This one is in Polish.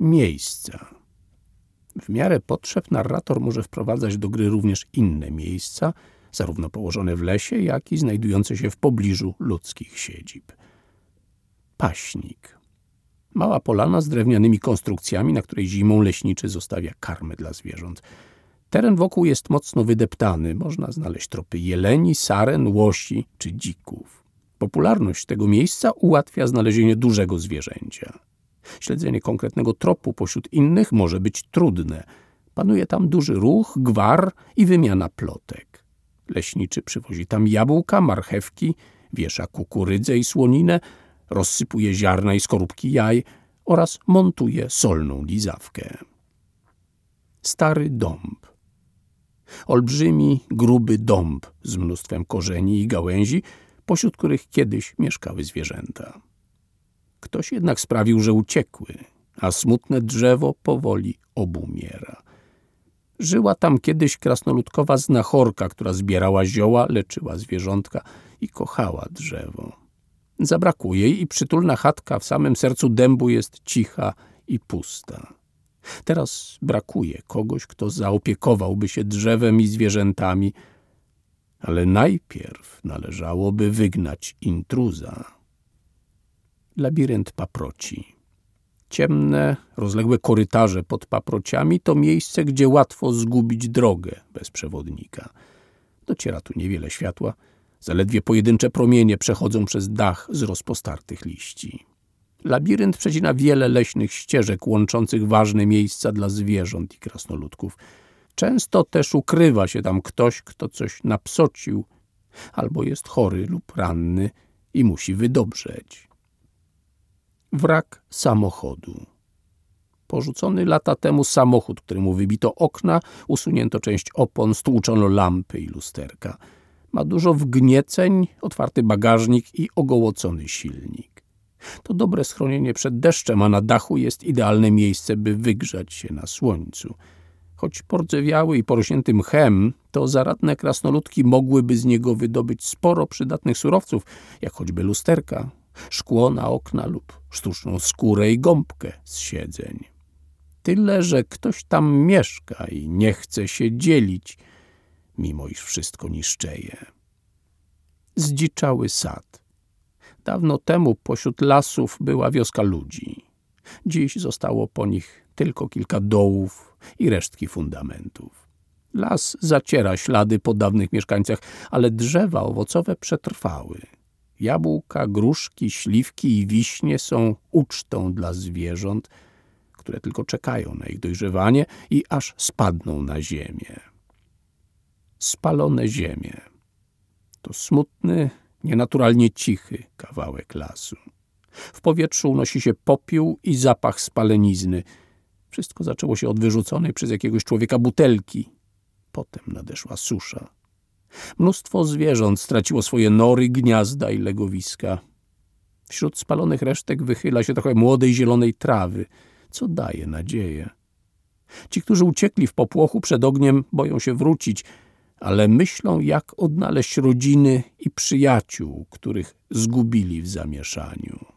miejsca. W miarę potrzeb narrator może wprowadzać do gry również inne miejsca, zarówno położone w lesie, jak i znajdujące się w pobliżu ludzkich siedzib. Paśnik. Mała polana z drewnianymi konstrukcjami, na której zimą leśniczy zostawia karmy dla zwierząt. Teren wokół jest mocno wydeptany, można znaleźć tropy jeleni, saren, łosi czy dzików. Popularność tego miejsca ułatwia znalezienie dużego zwierzęcia. Śledzenie konkretnego tropu pośród innych może być trudne. Panuje tam duży ruch, gwar i wymiana plotek. Leśniczy przywozi tam jabłka, marchewki, wiesza kukurydzę i słoninę, rozsypuje ziarna i skorupki jaj oraz montuje solną lizawkę. Stary dąb. Olbrzymi, gruby dąb z mnóstwem korzeni i gałęzi, pośród których kiedyś mieszkały zwierzęta. Ktoś jednak sprawił, że uciekły, a smutne drzewo powoli obumiera. Żyła tam kiedyś krasnoludkowa znachorka, która zbierała zioła, leczyła zwierzątka i kochała drzewo. Zabrakło jej i przytulna chatka w samym sercu dębu jest cicha i pusta. Teraz brakuje kogoś, kto zaopiekowałby się drzewem i zwierzętami, ale najpierw należałoby wygnać intruza. Labirynt paproci. Ciemne, rozległe korytarze pod paprociami to miejsce, gdzie łatwo zgubić drogę bez przewodnika. Dociera tu niewiele światła, zaledwie pojedyncze promienie przechodzą przez dach z rozpostartych liści. Labirynt przecina wiele leśnych ścieżek łączących ważne miejsca dla zwierząt i krasnoludków. Często też ukrywa się tam ktoś, kto coś napsocił, albo jest chory lub ranny i musi wydobrzeć. Wrak samochodu. Porzucony lata temu samochód, któremu wybito okna, usunięto część opon, stłuczono lampy i lusterka. Ma dużo wgnieceń, otwarty bagażnik i ogołocony silnik. To dobre schronienie przed deszczem, a na dachu jest idealne miejsce, by wygrzać się na słońcu. Choć pordzewiały i porośnięty mchem, to zaradne krasnoludki mogłyby z niego wydobyć sporo przydatnych surowców, jak choćby lusterka, szkło na okna lub sztuczną skórę i gąbkę z siedzeń. Tyle, że ktoś tam mieszka i nie chce się dzielić, mimo iż wszystko niszczeje. Zdziczały sad. Dawno temu pośród lasów była wioska ludzi. Dziś zostało po nich tylko kilka dołów i resztki fundamentów. Las zaciera ślady po dawnych mieszkańcach, ale drzewa owocowe przetrwały. Jabłka, gruszki, śliwki i wiśnie są ucztą dla zwierząt, które tylko czekają na ich dojrzewanie i aż spadną na ziemię. Spalone ziemie. To smutny, nienaturalnie cichy kawałek lasu. W powietrzu unosi się popiół i zapach spalenizny. Wszystko zaczęło się od wyrzuconej przez jakiegoś człowieka butelki. Potem nadeszła susza. Mnóstwo zwierząt straciło swoje nory, gniazda i legowiska. Wśród spalonych resztek wychyla się trochę młodej zielonej trawy, co daje nadzieję. Ci, którzy uciekli w popłochu przed ogniem, boją się wrócić, ale myślą, jak odnaleźć rodziny i przyjaciół, których zgubili w zamieszaniu.